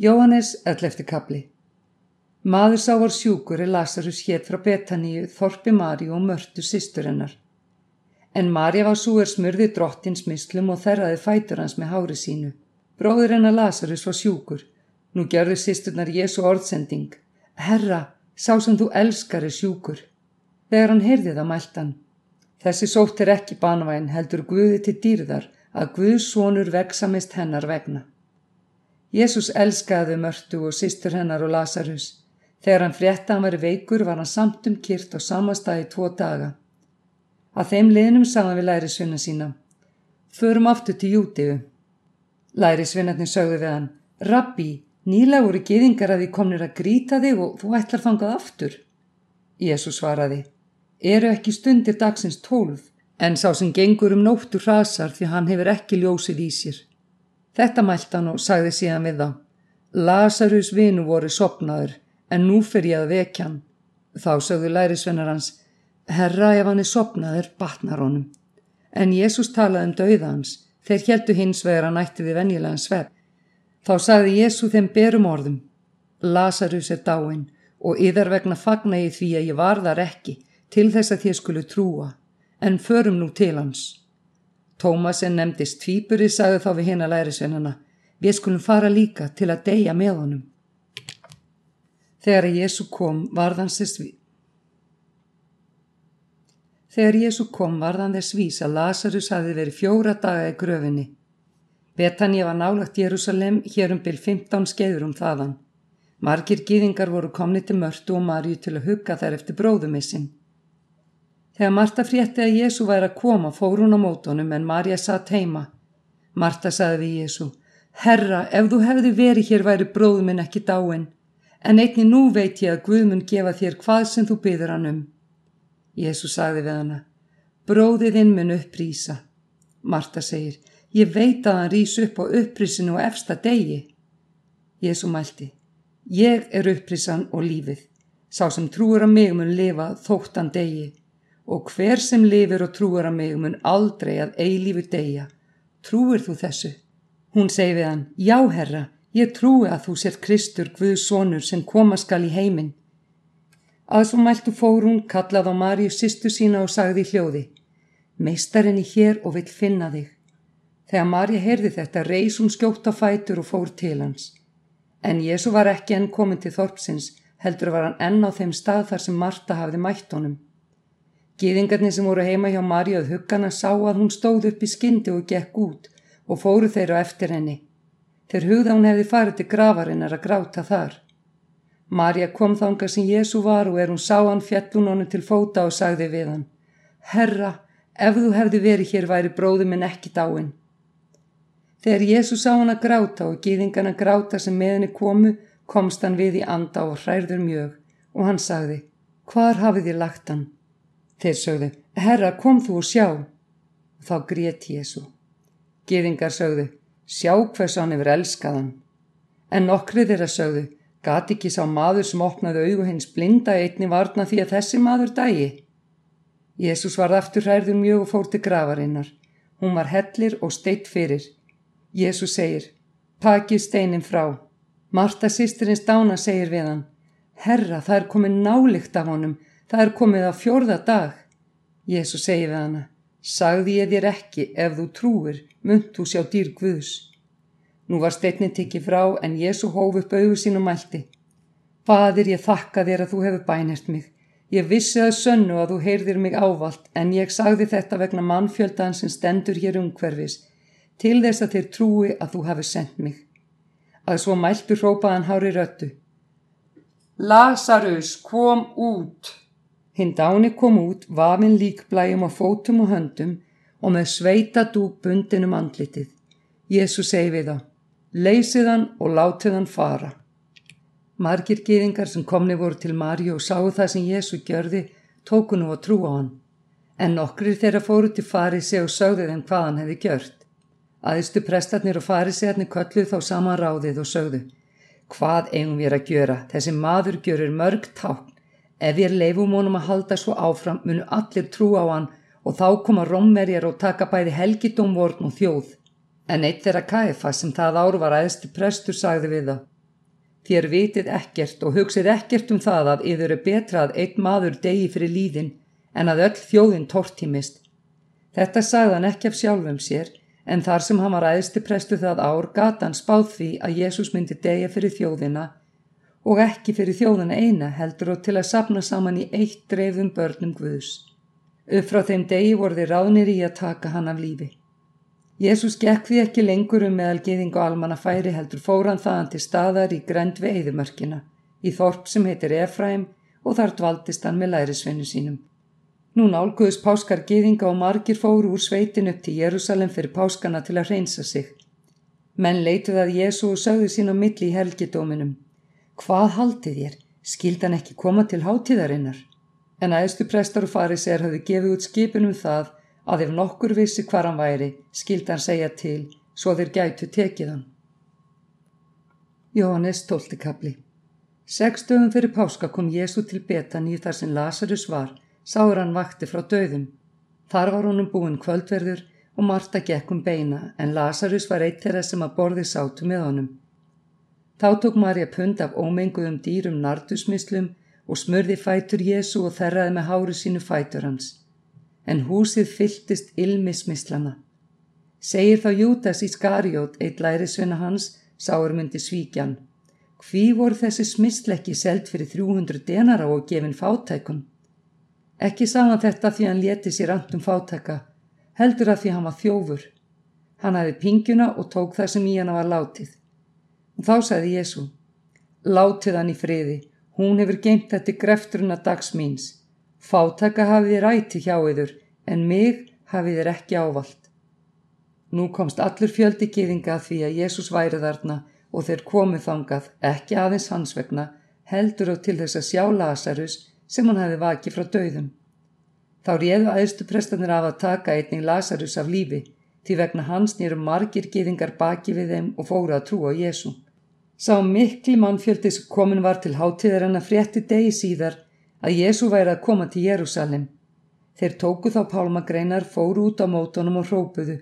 Jóhannes, ellefti kapli. Maður sá var sjúkur er Lazarus hétt frá Betaníu, Þorpi Mari og Mörtu sýstur hennar. En Marja var svo er smurði drottins mislum og þerraði fætur hans með hári sínu. Bróður hennar Lazarus var sjúkur. Nú gjörðu sýsturnar Jésu orðsending. Herra, sá sem þú elskar er sjúkur. Þegar hann heyrði það mæltan. Þessi sótt er ekki banvæn heldur Guði til dýrðar að Guðs sonur veksamist hennar vegna. Jésús elskaði Mörtu og sýstur hennar og Lazarus. Þegar hann frétta hann veri veikur var hann samt um kyrt á samastagi tvo daga. Að þeim liðnum saman við lærisvinna sína. Förum aftur til Jútiðu. Lærisvinnarnir sögðu við hann, Rabbi, nýla voru geðingar að því komnir að gríta þig og þú ætlar fangað aftur. Jésús svaraði, eru ekki stundir dagsins tólf, en sá sem gengur um nóttu hrasar því hann hefur ekki ljósið í sér. Þetta mælt hann og sagði síðan við þá. Lazarus vinu voru sopnaður, en nú fyrir ég að vekja hann. Þá sögðu lærisvennar hans, herra ef hann er sopnaður, batnar honum. En Jésús talaði um dauða hans, þeir heldu hins vegar að nætti við venjulegan svepp. Þá sagði Jésú þeim berum orðum, Lazarus er dáin og yðar vegna fagna ég því að ég var þar ekki til þess að þér skulu trúa, en förum nú til hans. Tómas en nefndist tvíburi sagði þá við hinn að lærisveinana við skulum fara líka til að deyja með honum. Þegar Jésu kom varðan þess vís. Þegar Jésu kom varðan þess vís að Lazarus hafi verið fjóra daga í gröfinni. Betania var nálagt Jérúsalem hér um byrj 15 skeiður um þaðan. Margir gýðingar voru komni til mörtu og Marju til að hugga þær eftir bróðumissinn. Þegar Marta frétti að Jésu væri að koma fór hún á mótonum en Marja satt heima. Marta saði við Jésu, Herra, ef þú hefði verið hér væri bróðu minn ekki dáin, en einni nú veit ég að Guð mun gefa þér hvað sem þú byður hann um. Jésu saði við hana, bróðiðinn mun upprýsa. Marta segir, ég veit að hann rýs upp á upprísinu og efsta degi. Jésu mælti, ég er upprísan og lífið. Sá sem trúur að mig mun lifa þóttan degi og hver sem lifir og trúir að mig mun aldrei að eilífu deyja. Trúir þú þessu? Hún segi við hann, já herra, ég trúi að þú sér Kristur Guðs sonur sem koma skal í heiminn. Að svo mæltu fór hún, kallað á Marju sýstu sína og sagði í hljóði, meistarinn í hér og vill finna þig. Þegar Marja heyrði þetta, reys hún skjótt á fætur og fór til hans. En Jésu var ekki enn komin til þorpsins, heldur var hann enn á þeim stað þar sem Marta hafði mætt honum. Gýðingarnir sem voru heima hjá Marja að huggana sá að hún stóð upp í skyndi og gekk út og fóru þeirra eftir henni. Þeir hugða hún hefði farið til gravarinnar að gráta þar. Marja kom þánga sem Jésu var og er hún sá hann fjallun honum til fóta og sagði við hann Herra, ef þú hefði verið hér væri bróði minn ekki dáin. Þegar Jésu sá hann að gráta og gýðingarna gráta sem með henni komu komst hann við í anda og hræður mjög og hann sagði Hvar hafið þið lagt hann? Þeir sögðu, herra kom þú og sjá. Þá grét Jésu. Gýðingar sögðu, sjá hvers hann yfir elskaðan. En nokkrið þeirra sögðu, gati ekki sá maður sem opnaði augu hins blinda einni varna því að þessi maður dægi. Jésús var aftur hærður mjög og fór til gravarinnar. Hún var hellir og steitt fyrir. Jésús segir, pakið steinin frá. Marta sýstirins dána segir við hann, herra það er komið nálikt af honum Það er komið á fjórða dag. Jésu segi við hana, sagði ég þér ekki ef þú trúir, munt þú sjá dýr Guðs. Nú var steinni tikið frá en Jésu hóf upp auðu sín og mælti. Fadir ég þakka þér að þú hefur bænert mig. Ég vissi að sönnu að þú heyrðir mig ávalt en ég sagði þetta vegna mannfjöldan sem stendur hér umhverfis til þess að þér trúi að þú hafi sendt mig. Að svo mæltu hrópaðan hári röttu. Lazarus kom út. Hinn dáni kom út, vafinn líkblæjum á fótum og höndum og með sveita dúk bundinum andlitið. Jésu segi við þá, leysið hann og látið hann fara. Margir gýðingar sem komni voru til Marju og sáu það sem Jésu gjörði, tóku nú að trúa hann. En nokkrir þeirra fóru til Farisi og sögðu þeim hvað hann hefði gjört. Aðistu prestarnir og Farisiarnir kölluð þá saman ráðið og sögðu, hvað eigum við að gjöra, þessi maður gjörur mörg ták Ef ég leifum honum að halda svo áfram munu allir trú á hann og þá koma romverjar og taka bæði helgidómvorn og þjóð. En eitt þeirra kæfa sem það ár var aðstu prestur sagði við það. Þér vitið ekkert og hugsið ekkert um það að yður er betra að einn maður degi fyrir líðin en að öll þjóðin tortímist. Þetta sagði hann ekki af sjálfum sér en þar sem hann var æðsti prestu það ár gata hann spáð því að Jésús myndi degja fyrir þjóðina og ekki fyrir þjóðina eina heldur og til að sapna saman í eitt dreifðum börnum Guðs. Upp frá þeim degi voru þeir ráðnir í að taka hann af lífi. Jésús gekk því ekki lengur um meðal geðing og almanna færi heldur fóran þaðan til staðar í grend við eðimörkina, í þorp sem heitir Efraim og þar dvaldist hann með lærisvennu sínum. Nú nálguðus páskar geðinga og margir fóru úr sveitin upp til Jérúsalem fyrir páskana til að reynsa sig. Menn leituð að Jésu og sögðu sín á milli í helgidóminum. Hvað haldið þér? Skildan ekki koma til hátíðarinnar? En aðeistu prestar og farisir hafðu gefið út skipunum það að ef nokkur vissi hvar hann væri, skildi hann segja til, svo þeir gætu tekið hann. Jóhannes tóltikabli Seks dögum fyrir páska kom Jésu til Betani þar sem Lazarus var, sáur hann vakti frá döðum. Þar var honum búin kvöldverður og Marta gekk um beina, en Lazarus var eitt þeirra sem að borði sátu með honum. Þá tók Marja pund af ómenguðum dýrum nardusmislum og smörði fætur Jésu og þerraði með háru sínu fætur hans en húsið fylltist ilmismislana. Segir þá Jútas í Skarjót, eitt lærisveina hans, sáur myndi svíkjan. Hví voru þessi smislekki selt fyrir 300 denara og gefin fátækun? Ekki sá hann þetta því hann leti sér andum fátæka, heldur að því hann var þjófur. Hann hafi pingjuna og tók það sem í hann var látið. Og þá sagði Jésu, látið hann í friði, hún hefur geimt þetta grefturinn að dags míns. Fátaka hafið þér æti hjá yður, en mig hafið þér ekki ávalt. Nú komst allur fjöldi gýðinga því að Jésús væri þarna og þeir komið þangað, ekki aðeins hans vegna, heldur og til þess að sjá Lazarus sem hann hafi vakið frá döðum. Þá réðu aðeistu prestanir af að taka einning Lazarus af lífi, því vegna hans nýrum margir gýðingar baki við þeim og fóru að trúa Jésú. Sá mikli mannfjöldi sem komin var til hátíðar en að frétti degi síðar að Jésu væri að koma til Jérúsalem. Þeir tóku þá pálmagreinar, fóru út á mótonum og hrópuðu.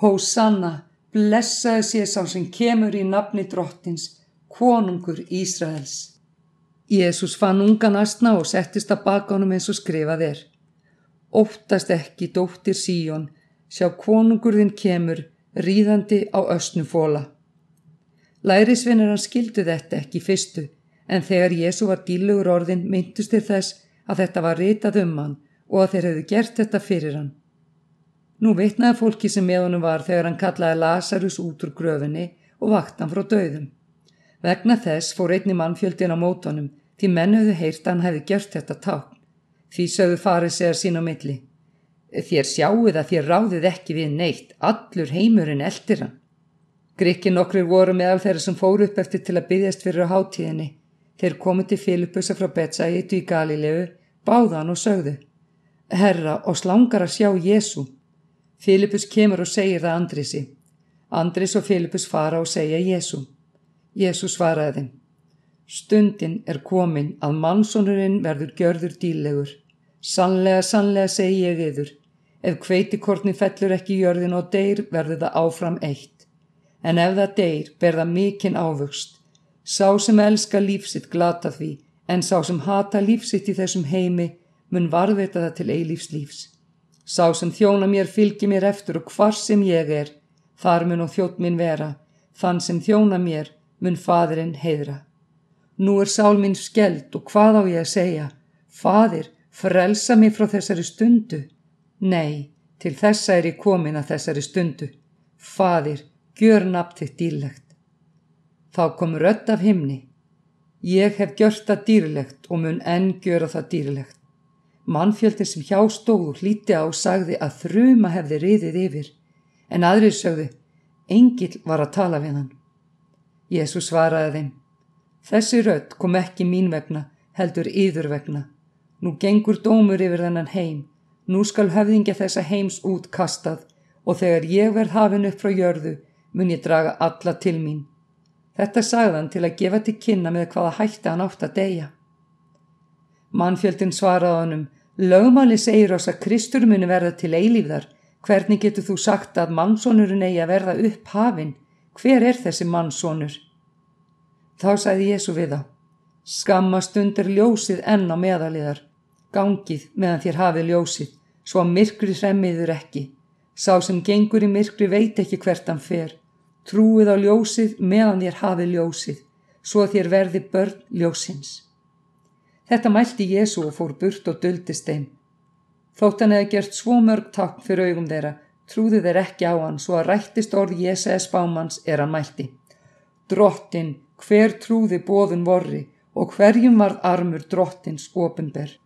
Hósanna, blessaði sé sá sem kemur í nafni drottins, konungur Ísraels. Jésús fann ungan astna og settist að baka honum eins og skrifað er. Óttast ekki, dóttir Síjón, sjá konungurðin kemur, ríðandi á östnum fóla. Lærisvinnir hann skildu þetta ekki fyrstu, en þegar Jésu var dílugur orðin myndust þeir þess að þetta var ritað um hann og að þeir hefðu gert þetta fyrir hann. Nú vitnaði fólki sem með honum var þegar hann kallaði Lazarus út úr gröfinni og vakt hann frá döðum. Vegna þess fór einni mannfjöldin á mótonum því mennuðu heyrt að hann hefði gert þetta ták. Því sögðu farið segja sín á milli. Þér sjáuð að þér ráðið ekki við neitt, allur heimurinn eldir hann. Grikki nokkur voru meðal þeirra sem fóru upp eftir til að byggjast fyrir á hátíðinni Þeir komið til Filipusa frá Betsæitu í Galilegu, báðan og sögðu. Herra, og slangar að sjá Jésu. Filipus kemur og segir það Andrisi. Andris og Filipus fara og segja Jésu. Jésu svaraði þeim. Stundin er komin að mannsónurinn verður gjörður dílegur. Sannlega, sannlega segi ég yður. Ef kveitikortni fellur ekki jörðin og deyr verður það áfram eitt. En ef það deyr berða mikinn ávöxt. Sá sem elska lífsitt glata því, en sá sem hata lífsitt í þessum heimi mun varðveita það til eilífslífs. Sá sem þjóna mér fylgir mér eftir og hvar sem ég er, þar mun og þjótt minn vera, þann sem þjóna mér mun fadurinn heidra. Nú er sál minn skeld og hvað á ég að segja? Fadir, frelsa mig frá þessari stundu? Nei, til þessa er ég komin að þessari stundu. Fadir, gjör nabt þitt dýrlegt. Þá kom rött af himni. Ég hef gjört það dýrlegt og mun enn gjöra það dýrlegt. Mannfjöldir sem hjá stóðu hlíti á sagði að þruma hefði riðið yfir, en aðrið sögðu, engil var að tala við hann. Jésu svaraði þeim, þessi rött kom ekki mín vegna, heldur yður vegna. Nú gengur dómur yfir þennan heim, nú skal höfðingja þessa heims út kastað og þegar ég verð hafin upp frá jörðu mun ég draga alla til mín. Þetta sagðan til að gefa til kynna með hvaða hætti hann átt að deyja. Mannfjöldin svaraði honum, lögmáli segir oss að Kristur muni verða til eilífðar, hvernig getur þú sagt að mannsónurinn eigi að verða upp hafinn, hver er þessi mannsónur? Þá sagði Jésu við þá, skammast undir ljósið enn á meðaliðar, gangið meðan þér hafið ljósið, svo að myrkri hremmiður ekki. Sá sem gengur í myrkri veit ekki hvert hann fer. Trúið á ljósið meðan þér hafið ljósið, svo að þér verði börn ljósins. Þetta mælti Jésu og fór burt og duldist þeim. Þótt hann hefði gert svo mörg takk fyrir augum þeirra, trúði þeir ekki á hann, svo að rættist orð Jésaði spámans er hann mælti. Drottin, hver trúði bóðun vorri og hverjum varð armur drottins ofinber.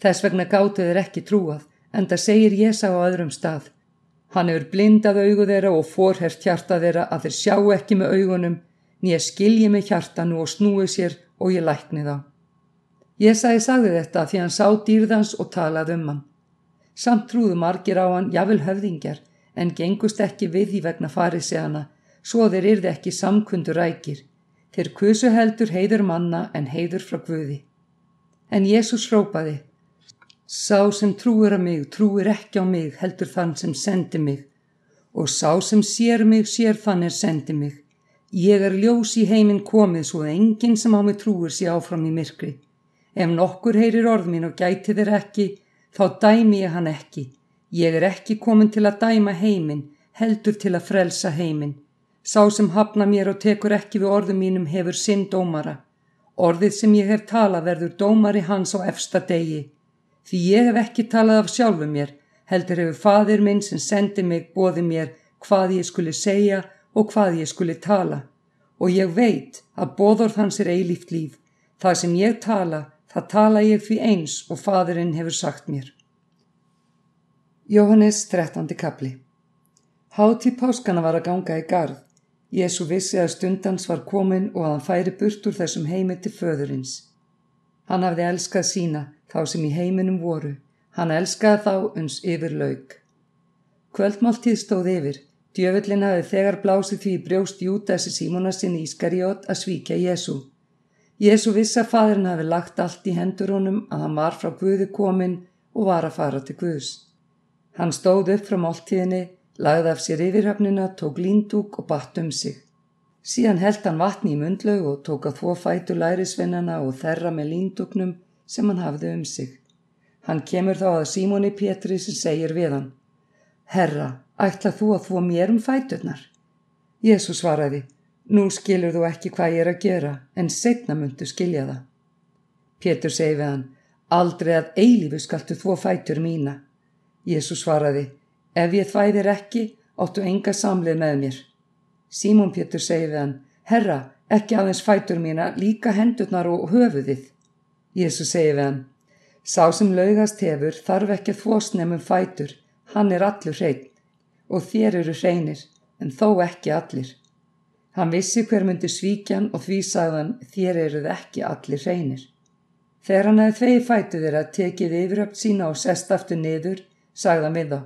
Þess vegna gáttu þeir ekki trúað, en það segir Jésa á öðrum stað. Hann hefur blindað augu þeirra og forhert hjarta þeirra að þeir sjá ekki með augunum, nýja skilji með hjartanu og snúi sér og ég lækni þá. Jésaði sagði þetta því hann sá dýrðans og talaði um hann. Samt trúðu margir á hann, jável höfðingjar, en gengust ekki við því vegna farið sig hana, svo þeir yrði ekki samkundur rækir. Þeir kusu heldur heiður manna en heiður frá Guði. En Jésús hrópaði, Sá sem trúir að mig trúir ekki á mig heldur þann sem sendi mig og sá sem sér mig sér þann er sendi mig. Ég er ljós í heiminn komið svo að enginn sem á mig trúir sé áfram í myrkri. Ef nokkur heyrir orð mín og gæti þér ekki, þá dæmi ég hann ekki. Ég er ekki komin til að dæma heiminn, heldur til að frelsa heiminn. Sá sem hafna mér og tekur ekki við orðum mínum hefur sinn dómara. Orðið sem ég hef talað verður dómari hans á efsta degi. Því ég hef ekki talað af sjálfu mér, heldur hefur fadir minn sem sendi mig bóði mér hvað ég skuli segja og hvað ég skuli tala. Og ég veit að bóðorð hans er eilíft líf. Það sem ég tala, það tala ég því eins og fadirinn hefur sagt mér. Jóhannes 13. kapli Hátíð páskana var að ganga í gard. Jésu vissi að stundans var komin og að hann færi burt úr þessum heimi til föðurins. Hann hafði elskað sína þá sem í heiminum voru. Hann elskaði þá uns yfir laug. Kvöldmáltíð stóð yfir. Djöfullin hafi þegar blásið því brjóst Júdasi Símonasinn Ískariot að svíkja Jésu. Jésu vissi að fadrin hafi lagt allt í hendur honum að hann var frá Guði komin og var að fara til Guðs. Hann stóð upp frá máltíðinni lagði af sér yfirhafnina, tók líndúk og batt um sig. Síðan held hann vatni í mundlaug og tók að þvó fætu lærisvinnana og þerra með líndúknum sem hann hafði um sig. Hann kemur þá að Símóni Pétri sem segir við hann, Herra, ætla þú að þvó mér um fæturnar? Jésu svaraði, nú skilur þú ekki hvað ég er að gera, en setna myndu skilja það. Pétur segi við hann, aldrei að eilífu skaltu þvó fætur mína. Jésu svaraði, Ef ég þvæðir ekki, áttu enga samlið með mér. Símón Pétur segi við hann, Herra, ekki aðeins fætur mína, líka hendurnar og höfuðið. Jésu segi við hann, Sá sem laugast hefur þarf ekki að þvósnefnum fætur, hann er allur hrein og þér eru hreinir, en þó ekki allir. Hann vissi hver myndi svíkjan og því sagðan þér eruð ekki allir hreinir. Þegar hann hefði þvegi fætu þeirra tekið yfiröpt sína og sest aftur niður, sagðan við þá.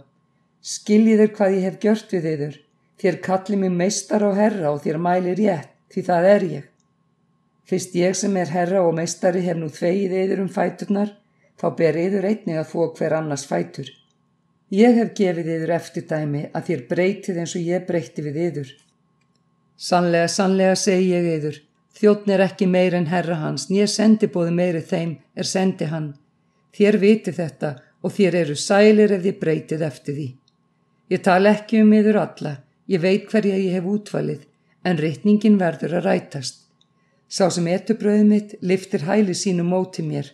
Skiljiður hvað ég hef gjört við yður, þér kalli mig meistar og herra og þér mæli rétt, því það er ég. Fyrst ég sem er herra og meistari hef nú þvegið yður um fæturnar, þá ber yður einnig að þó hver annars fætur. Ég hef gefið yður eftirdæmi að þér breytið eins og ég breyti við yður. Sannlega, sannlega segi ég yður, þjóttn er ekki meir en herra hans, nýja sendibóði meiri þeim er sendi hann. Þér viti þetta og þér eru sælir ef þið breytið eftir því. Ég tala ekki um yfir alla, ég veit hverja ég hef útvalið, en rittningin verður að rætast. Sá sem etubröðið mitt liftir hæli sínu móti mér.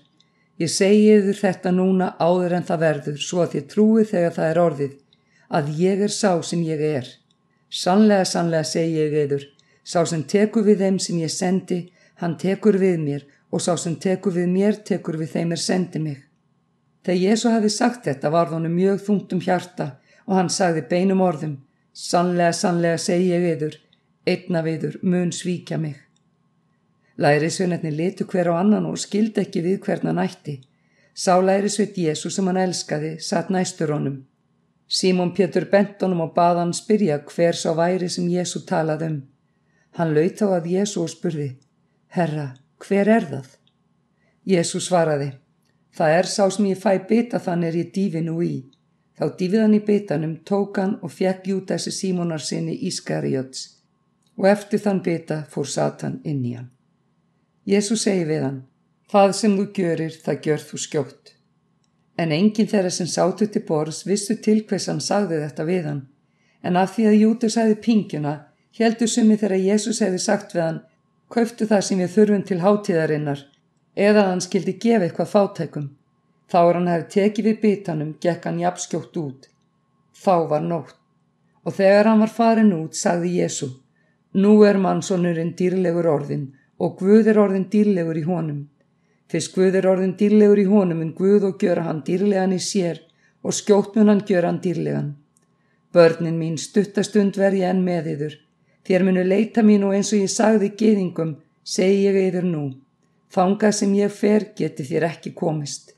Ég segi yfir þetta núna áður en það verður, svo að þið trúið þegar það er orðið, að ég er sá sem ég er. Sannlega, sannlega segi ég yfir, sá sem tekur við þeim sem ég sendi, hann tekur við mér og sá sem tekur við mér tekur við þeim er sendi mig. Þegar Jésu hafi sagt þetta var þónu mjög þungt um hjarta, og hann sagði beinum orðum, sannlega, sannlega segi ég viður, einna viður mun svíkja mig. Lærisveinarnir litu hver á annan og skildi ekki við hvern hann ætti. Sá lærisveit Jésu sem hann elskaði, satt næstur honum. Símón Pétur bent honum og bað hann spyrja hver sá væri sem Jésu talaði um. Hann laut á að Jésu og spurði, Herra, hver er það? Jésu svaraði, það er sá sem ég fæ bita þann er ég dífi nú í. Þá dýfið hann í bitanum, tók hann og fjekk júta þessi símonar sinni Ískarióts og eftir þann bita fór Satan inn í hann. Jésu segi við hann, það sem þú gjörir, það gjör þú skjótt. En enginn þeirra sem sátu til borðs vissu til hvers hann sagði þetta við hann. En af því að Jútus hefði pingjuna, heldur sumi þegar Jésús hefði sagt við hann, kauftu það sem við þurfum til hátíðarinnar, eða hann skildi gefa eitthvað fátækum. Þá er hann hefði tekið við bitanum, gekk hann jafnskjótt út. Þá var nótt. Og þegar hann var farin út, sagði Jésu, nú er mannsonurinn dýrlegur orðin og Guð er orðin dýrlegur í honum. Fyrst Guð er orðin dýrlegur í honum en Guð og gjöra hann dýrlegan í sér og skjótt mun hann gjöra hann dýrlegan. Börnin mín stuttastund verði enn með yður. Þér munu leita mín og eins og ég sagði geðingum, segi ég yður nú. Þangað sem ég fer geti þér ekki komist.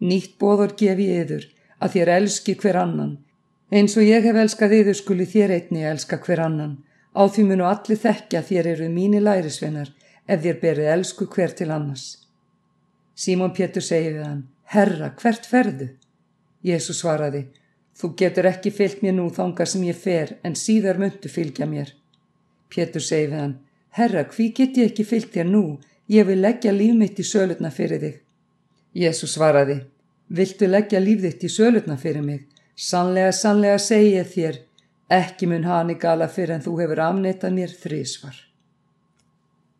Nýtt bóður gefi yður að þér elski hver annan. Eins og ég hef elskað yður skuli þér einni elska hver annan. Á því munu allir þekkja þér eru mínu lærisvenar ef þér berið elsku hver til annars. Símón Pétur segi við hann, Herra, hvert ferðu? Jésu svaraði, Þú getur ekki fyllt mér nú þangar sem ég fer en síðar myndu fylgja mér. Pétur segi við hann, Herra, hví get ég ekki fyllt þér nú? Ég vil leggja líf mitt í sölutna fyrir þig. Jésu svaraði, Viltu leggja líf þitt í sölutna fyrir mig? Sannlega, sannlega segi ég þér, ekki mun hani gala fyrir en þú hefur afneitað mér þrísvar.